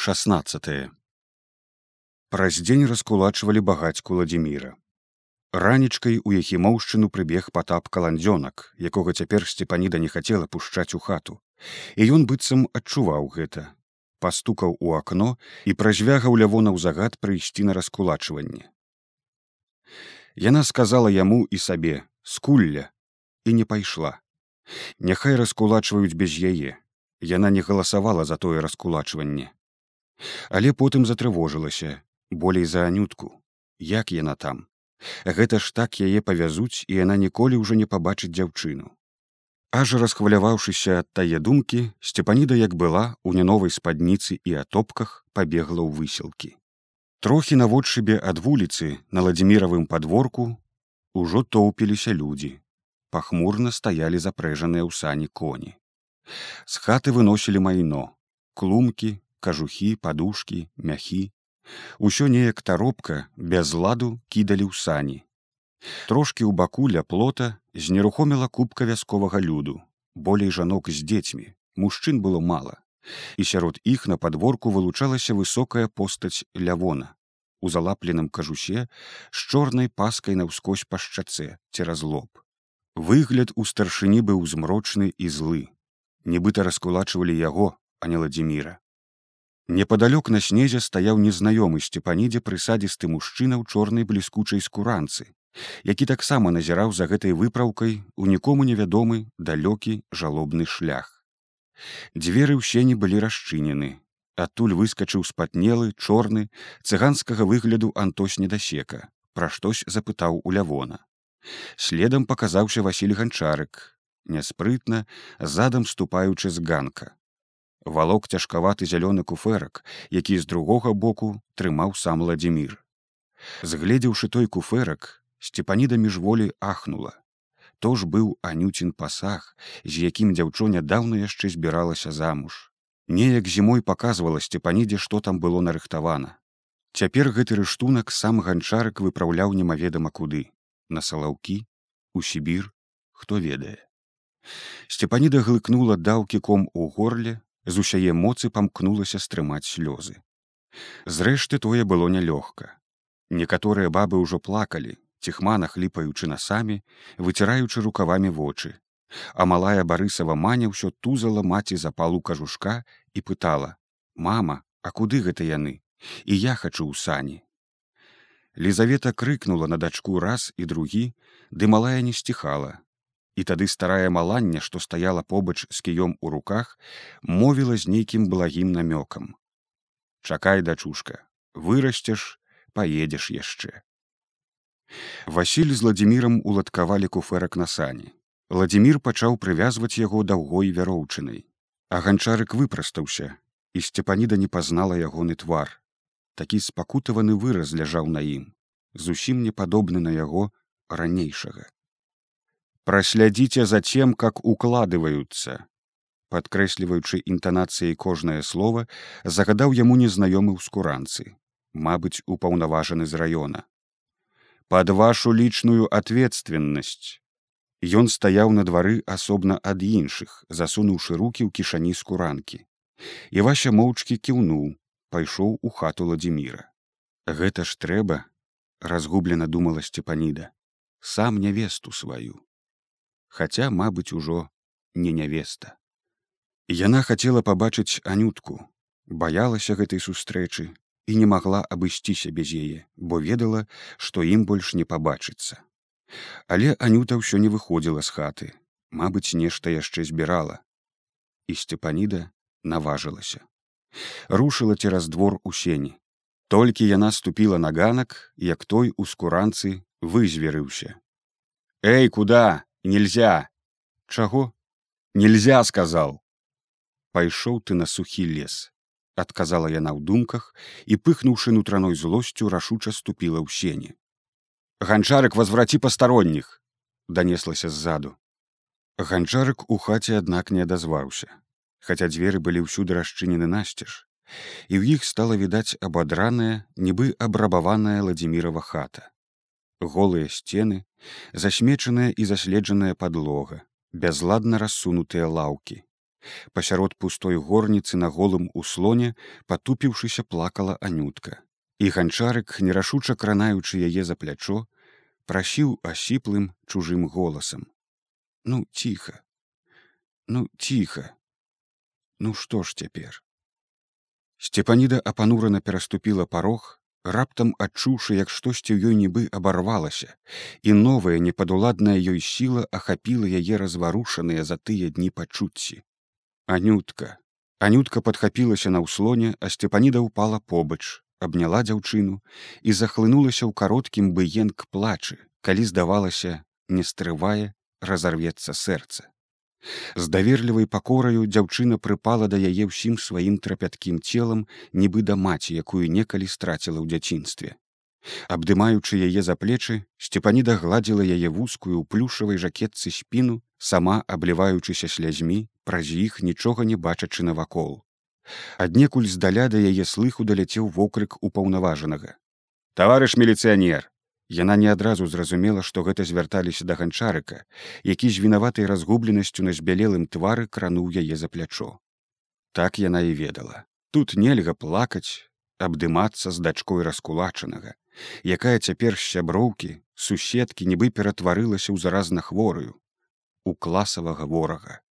16 праз дзень раскулачвалі багацьку ладзіміра ранічкай у яхімоўшчыну прыбег патап каландзёнак якога цяпер сцепаніда не хацела пушчаць у хату. І ён быццам адчуваў гэта пастукаў у акно і празвягаў лявонаў загад прыйсці на раскулачванне. Яна сказала яму і сабе скульля і не пайшла. Няхай раскулачваюць без яе. Яна не галасавала за тое раскулачванне але потым затрывожылася болей за анютку. Як яна там? Гэта ж так яе павязуць і яна ніколі ўжо не пабачыць дзяўчыну. Аж расхваляваўшыся ад тае думкі сцепаніда як была у няновай спадніцы і атопках пабегла ў высілкі. Трохі наводшыбе ад вуліцы на ладзіміравым падворку ужо тоўпіліся людзі. Пахмурна стаялі запрэжаныя ў сані коні. З хаты выносілі майно клумкі кажухі падушкі мяхі усё неяк таропка без ладу кідалі ў сані трошки ў баку ля плота знерухоміла кубка вясковага люду болей жанок з дзецьмі мужчын было мала. І сярод іх на падворку вылучалася высокая постаць лявона у залапленым кажусе з чорнай паскай на ўскось па шчаце цераз лоб. Выгляд у старшыні быў змрочны і злы. Нібыта раскулачвалі яго а не ладзіміра Непадалёк на снезе стаяў незнаёмы сцепанідзе прысадзісты мужчына ў чорнай бліскучай скуранцы, які таксама назіраў за гэтай выпраўкай у нікому невядомы далёкі жалобны шлях. Дзверы ўсе не былі расчынены. Адтуль выскачыў спатнелы, чорны, цыганскага выгляду антос недасека, пра штось запытаў у лявона. Следам паказаўся Васіль ганчарык, няспрытна, задам ступаючы з ганка валок цяжкаваты зялёны куферак, які з другога боку трымаў сам ладзімир. Згледзеўшы той куферак, сцепаніда міжволі ахнула. То ж быў анюцін пасаг, з якім дзяўчо нядаўна яшчэ збіралася замуж. Неяк зімой паказвала сцепанідзе, што там было нарыхтавана. Цяпер гэты рыштунак сам ганчарык выпраўляў немаведама куды, на салаўкі, у сібір, хто ведае. Сцепаніда глыкнула даўкі ком у горле, з усяе моцы памкнулася стрымаць слёзы. Зрэшты тое было нялёгка. Некаторыя бабы ўжо плакалі, ціхмана хліпаючы насамі, выціраючы рукавамі вочы. А малая барысава маня ўсё тузала маці запалу кажушка і пытала: « Мама, а куды гэта яны? І я хачу ў сані. Лізавета крыкнула на дачку раз і другі, ды малая не сціхала, і тады старая малання што стаяла побач з кіём у руках мовіла з нейкім благім намёкам. Чакай дачушка вырасцеш паедзеш яшчэ Васіль з ладзімірам уладкавалі куферак на сані ладзімир пачаў прывязваць яго даўгой вяроўчынай. А ганчарык выпрастаўся і сцепаніда не пазнала ягоны твар. Такі спакутаваны выраз ляжаў на ім зусім не падобны на яго ранейшага прослядите за тем как укладываются подкрэсліваючы інтанацыяй кожнае слово загадаў яму незнаёмы ў скуранцы мабыць упаўнаважаны з раёна под вашу лічную ответственность Ён стаяў на двары асобна ад іншых засунуўшы руки ў кішані скуранкі і ваша моўчкі кіўнуў пайшоў у хату ладзіміра гэта ж трэба разгублена думала сцепаніда сам нявесту сваю хаця мабыць ужо не нявеста яна хацела пабачыць анютку баялася гэтай сустрэчы і не магла абысціся без яе бо ведала што ім больш не пабачыцца але анюта ўсё не выходзіла з хаты мабыць нешта яшчэ збірала і сцепаніда наважылася рушыла цераз двор у сені толькі яна ступіла на ганак як той у скуранцы вызверыўся. Эй куда нельзя. Чаго нельзя сказал. Пайшоў ты на сухі лес адказала яна ў думках і пыхнуўшы нутраной злосцю рашуча ступіла ў сене ганчарык возвраці пастаронніх данеслася ззаду ганчарык у хаце аднак не адазваўся хаця дзверы былі ўсюды расчынены насцеж і ў іх стала відаць абадраная нібы абрабаваная ладзімірова хата голыя сцены засмечаная і заследжаная падлога бязладна рассунутыя лаўкі. Пасярод пустой горніцы на голым услоне патупіўшыся плакала анютка. І ганчарык нерашуча кранаючы яе за плячо прасіў асіплым чужым голасам. Ну ціха. Ну ціха. Ну што ж цяпер? Сцепаніда апанурана пераступіла парог раптам адчуўшы як штосьці ў ёй нібы абарвалася і новая непадуладная ёй сіла ахапіла яе разварушаныя за тыя дні пачуцці. Анютка анютка падхапілася на ўслоне а сцепаніда ўпала побач абняла дзяўчыну і захлынулася ў кароткім быенк плачы калі здавалася не стрывае разарвецца сэрца з даверлівай пакораю дзяўчына прыпала да яе ўсім сваім трапяткім целам нібы да маці якую некалі страціла ў дзяцінстве. Абдымаючы яе за плечы сцепаніда гладзіла яе вузкую ў плюшавай жакетцы спіну сама абліваючыся слязьмі праз іх нічога не бачачы навакол. Аднекуль здаля да яе слыху даляцеў вокрык упаўнаважанага. Таварыш міліцыянер Яна не адразу зразумела, што гэта звярталіся да ганчарыка, які з вінаватай разгубленасцю на збялелым твары крануў яе за плячо. Так яна і ведала. Тут нельга плакаць, абдымацца з дачкой раскулачанага, якая цяпер з сяброўкі, суседкі нібы ператварылася ў заразна хворую, у класавага ворага.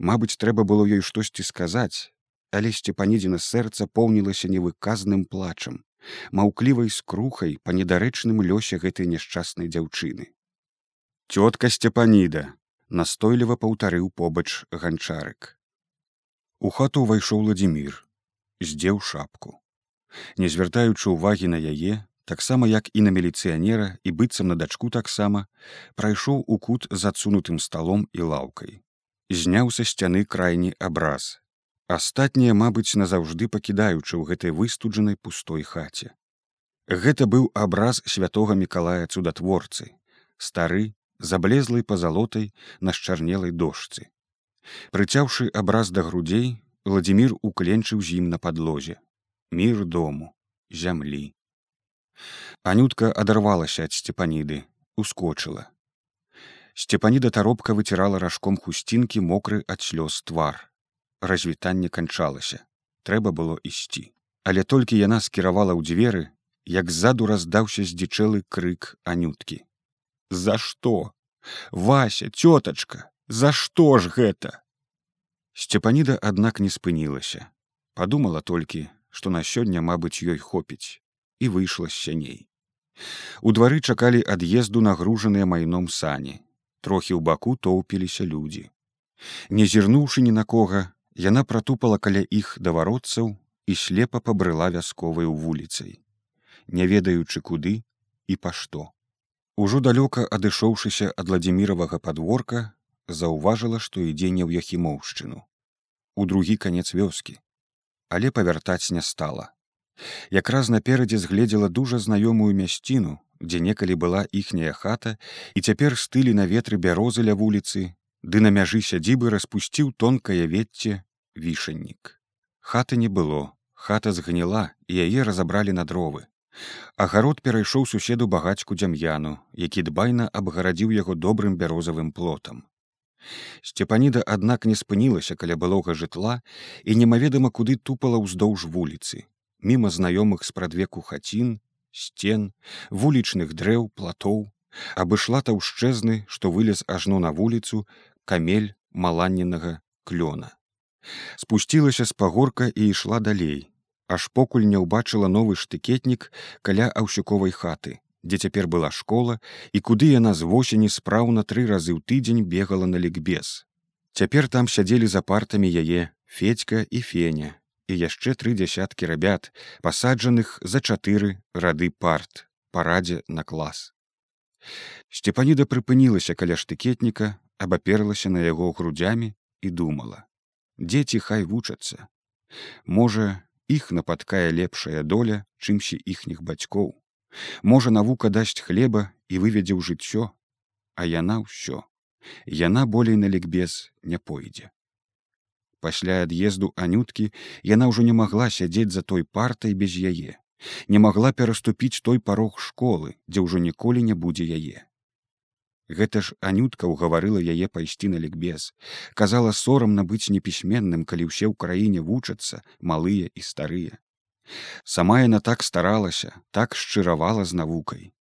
Мабыць, трэба было ёй штосьці сказаць, але сцепанідзіна сэрца поўнілася невыказным плачам маўклівай скрухай па недарэчным лёсе гэтай няшчаснай дзяўчыны. Цётка сцепаніда настойліва паўтарыў побач ганчарык. У хату ўвайшоў ладзімир, здзеў шапку. Не звяртаючы ўвагі на яе, таксама як і на міліцыянера і быццам на дачку таксама, прайшоў у кут з адсунутым сталом і лаўкай. Зняў са сцяны крайні абраз, астатнія мабыць назаўжды пакідаючы ў гэтай выстуджанай пустой хаце. Гэта быў абраз святого мікалая цудатворцы стары заблезлай пазалотай на счарнелай дошцы. Прыцяўшы абраз да грудзей владимир укленчыў з ім на падлозе. Мір дому зямлі. Анютка адарвалася ад сцепаніды ускочыла. Сцепаніда таропка выцірала ражком хусцінкі мокры ад слёз твар развітанне канчалася трэба было ісці але толькі яна скіравала ў дзверы як ззаду раздаўся здзічэлы крык анюткі. За што? Вася цётачка за што ж гэта? Сцепаніда аднак не спынілася. Падумала толькі што на сёння мабыць ёй хопіць і выйшла з сяней. У двары чакалі ад'езду нагружаныя майном сані. Трохі ў баку тоўпіліся людзі. Не зірнуўшы ні на кого Яна пратупала каля іх даваротцаў і слепа пабрыла вясковай у вуліцай, не ведаючы куды і па што. Ужо далёка адышоўшыся ад владимировага падворка, заўважыла, што ідзе не ў яхімоўшчыну. У другі канец вёскі, але павяртаць не стала. Якраз наперадзе згледзела дужа знаёмую мясціну, дзе некалі была іхняя хата і цяпер стылі на ветры бярозы ля вуліцы, ды на мяжы сядзібы распусціў тонкае вецце вішаннік. Хаты не было, хата згніла і яе разабралі на дровы. Агарод перайшоў суседу багацьку дзям'яну, які дбайна абгарадзіў яго добрым бярозавым плотам. Сцепаніда, аднак не спынілася каля былога жытла і немаведама куды тупала ўздоўж вуліцы, міма знаёмых спрадвеку хацін, сцен, вулічных дрэў, платоў, абышла таўшчэзны, што вылез ажно на вуліцу камель маланненага клёна спусцілася з пагорка і ішла далей. Аж покуль не ўбачыла новы штыкетнік каля аўсюковай хаты дзе цяпер была школа і куды яна з восені спраўна тры разы ў тыдзень бегала на лікбез. Цяпер там сядзелі за партамі яе федька і феня і яшчэ тры дзясяткі рабят пасаджаных за чатыры рады парт парадзе на клас. Сцепаніда прыпынілася каля штыкетніка абаперлася на яго грудзямі і думала дзеці хай вучацца можа іх нападкае лепшая доля чымсьці іхніх бацькоў. Можа навука дасць хлеба і выведзе ў жыццё а яна ўсё. Яна болей на лікбез не пойдзе. Пасля ад'езду анюткі яна ўжо не магла сядзець за той партай без яе. Не магла пераступіць той парог школы дзе ўжо ніколі не будзе яе Гэта ж анютка ўгаварыла яе пайсці на лікбез, казала сорамна быць непісьменным, калі ўсе ў краіне вучацца малыя і старыя. Сама яна так старалася, так шчыравала з навукай.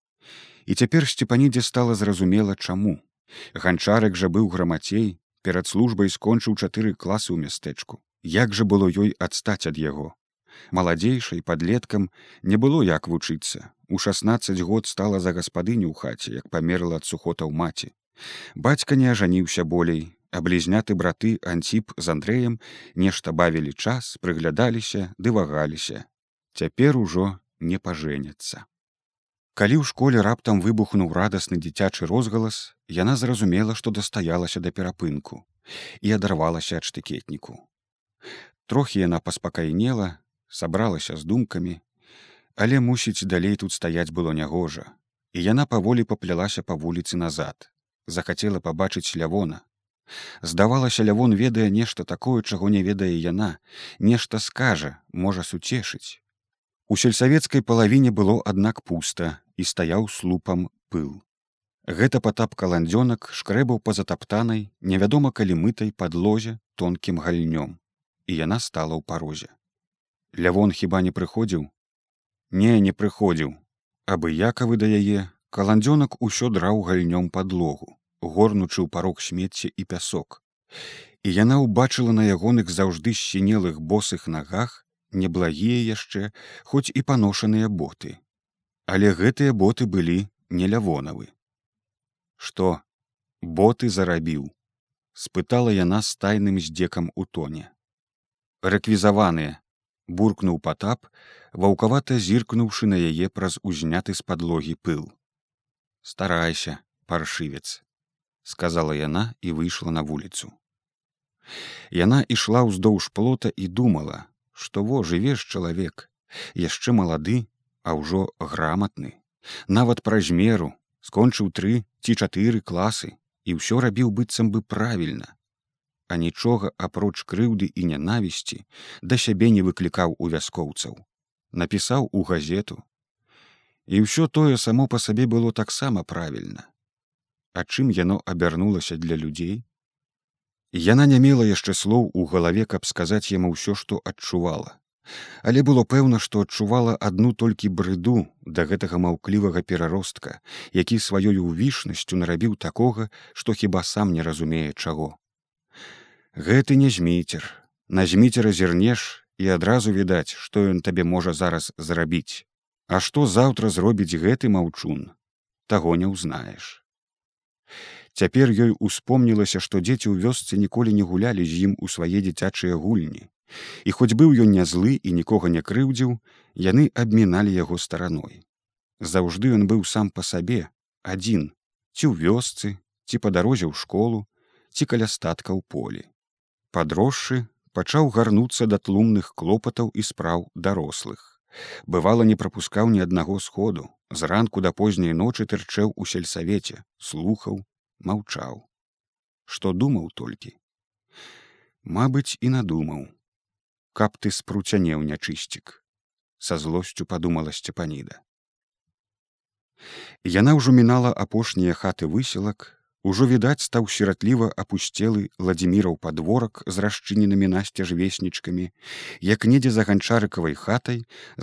І цяпер сцепанідзе стала зразумела чаму. Ганчарык жа быў грамацей, перад службай скончыў чатыры класы ў мястэчку. Як жа было ёй адстаць ад яго. Маладзейшай падлеткам не было як вучыцца, У 16 год стала за гаспадыню ў хаце, як памерла ад сухотаў маці. Бацька не ажаніўся болей, а блізняты браты Антіп з Андрэем нешта бавілі час, прыглядаліся, ды вагаліся. Цяпер ужо не пажэняцца. Калі ў школе раптам выбухнуў радасны дзіцячы розгалас, яна зразумела, што дастаялася да перапынку і адарвалася ад штыкетніку. Трохі яна паспакайнела, сабралася з думкамі, але мусіць далей тут стаяць было нягожа і яна паволі паплялася па вуліцы назад. Захацела пабачыць лявона. Здавалася лявон ведае нешта такое чаго не ведае яна нешта скажа можа суцешыць. У сельсавецкай палавіне было аднак пуста і стаяў слупам пыл. Гэта патап каландзёнак шкрэбаў па затаптанай невядома калі мытай падлозе тонкім гальнём. І яна стала ў парозе. Лявон хіба не прыходзіў Не, не прыходзіў. Абыякавы да яе, каландзёнак усё драў гальнём падлогу, горнучы ў парог смецця і пясок. І яна ўбачыла на ягоных заўжды сінелых босых нагах неблагія яшчэ, хоць і паношаныя боты. Але гэтыя боты былі не лявонавы. Што боты зарабіў, спытала яна з тайным здзекам у тоне. Рэквізаваныя, буркнуў патап, ваўкавата зіркнуўшы на яе праз узняты з падлогі пыл. Старайся, паршывец, сказала яна і выйшла на вуліцу. Яна ішла ўздоўж плота і думала, што во жывеш чалавек, яшчэ малады, а ўжо граматны, нават праз меру скончыў тры ці чатыры класы і ўсё рабіў быццам бы правільна, а нічога апроч крыўды і нянавісці да сябе не выклікаў у вяскоўцаў. Напісаў у газету. І ўсё тое само па сабе было таксама правільна. А чым яно абярнулася для людзей? Яна не мела яшчэ слоў у галаве каб сказаць яму ўсё што адчувала. Але было пэўна што адчувала адну толькі брыду да гэтага маўклівага пераростка які сваёю ўвішнасцю нарабіў такога што хіба сам не разумее чаго Гэты не зміцер. На зміцера зірнеш і адразу відаць, што ён табе можа зараз зрабіць. А што заўтра зробіць гэты маўчун, таго не ўзнаеш. Цяпер ёй успомнілася, што дзеці ў вёсцы ніколі не гулялі з ім у свае дзіцячыя гульні. І хоць быў ён не злы і нікога не крыўдзіў, яны абміналі яго стараной. Заўжды ён быў сам па сабе, адзін, ці ў вёсцы, ці па дарозе ў школу, ці каля статка ў полі падросшы пачаў гарнуцца да тлумных клопатаў і спраў дарослых. Бывала не прапускаў ні аднаго сходу. Зранку да позняй ночы тырчэў у сельсавеце слухаў маўчаў. Што думаў толькі? Мабыць і надумаў. Каб ты спруцянеў нячысцік са злосцю падумала сцепаніда Яна ўжо мінала апошнія хаты высілак Ужо відаць стаў сіратліва апусцелы ладзіміраў падворак з расчыненымі насцяж веснічкамі, як недзе за ганчарыкавай хатай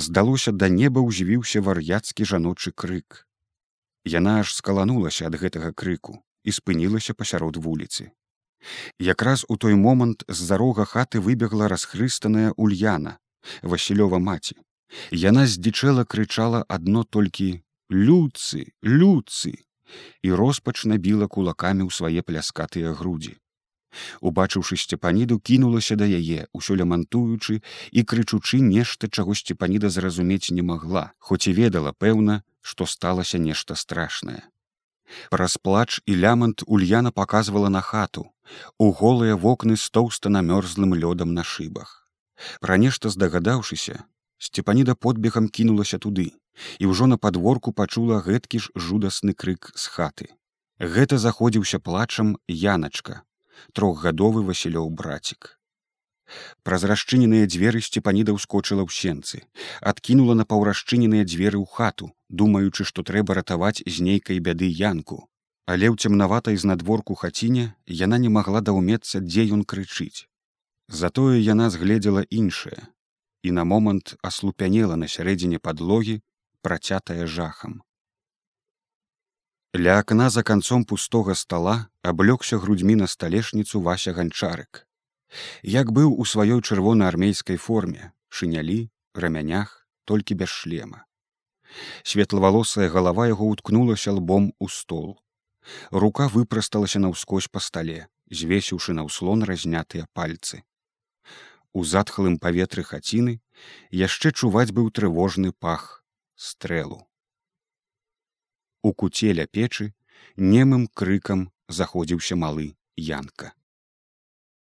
здалося да неба ўзвіўся вар'яцкі жаночы крык. Яна аж скаланулася ад гэтага крыку і спынілася пасярод вуліцы. Якраз у той момант з-за рога хаты выбегла расхрыстаная ульяна, Васілёва маці. Яна здзічэла крычала адно толькі: «Люцы, люцы! І роспач набіла кулакамі ў свае пляскатыя грудзі. Убачыўшы сцепаніду кінулася да яе, усё лямантуючы і крычучы нешта, чаго сцепаніда зразумець не магла, хоць і ведала пэўна, што сталася нешта страшнае. Праз плач і лямант ульяна паказвала на хату, у голыя вокны з тоўста намёрзлым лёдам на шыбах. Пра нешта здагадаўшыся, сцепаніда подбегам кінулася туды і ўжо на падворку пачула гэткі ж жудасны крык з хаты. Гэта заходзіўся плачам яначка, трохгадовы васілёў брацік. Праз расчыненыя дзверы сцепаніда ўскочыла ў сенцы, адкінула на паўрасчыненыя дзверы ў хату, думаючы, што трэба ратаваць з нейкай бяды янку. але ў цемнаватай знадворку хаціне яна не магла даўмецца, дзе ён крычыць. Затое яна згледзела іншае і на момант аслупянела на сярэдзіне падлогі, працятая жахам. Ля акна за канцом пустога стола аблёгся грудьмі на сталешніцу вася ганчарык. Як быў у сваёй чырвонаармейскай форме, шынялі, рамянях, толькі без шлема. Светлавалосая галава яго ўткнулася лбом у стол. Рука выпрасталася наўскось па стале, звесіўшы на ўслон разнятыя пальцы. У затхлым паветры хаціны яшчэ чуваць быў трывожны пах стрэлу. У куце ля печы немым крыкам заходзіўся малы янка.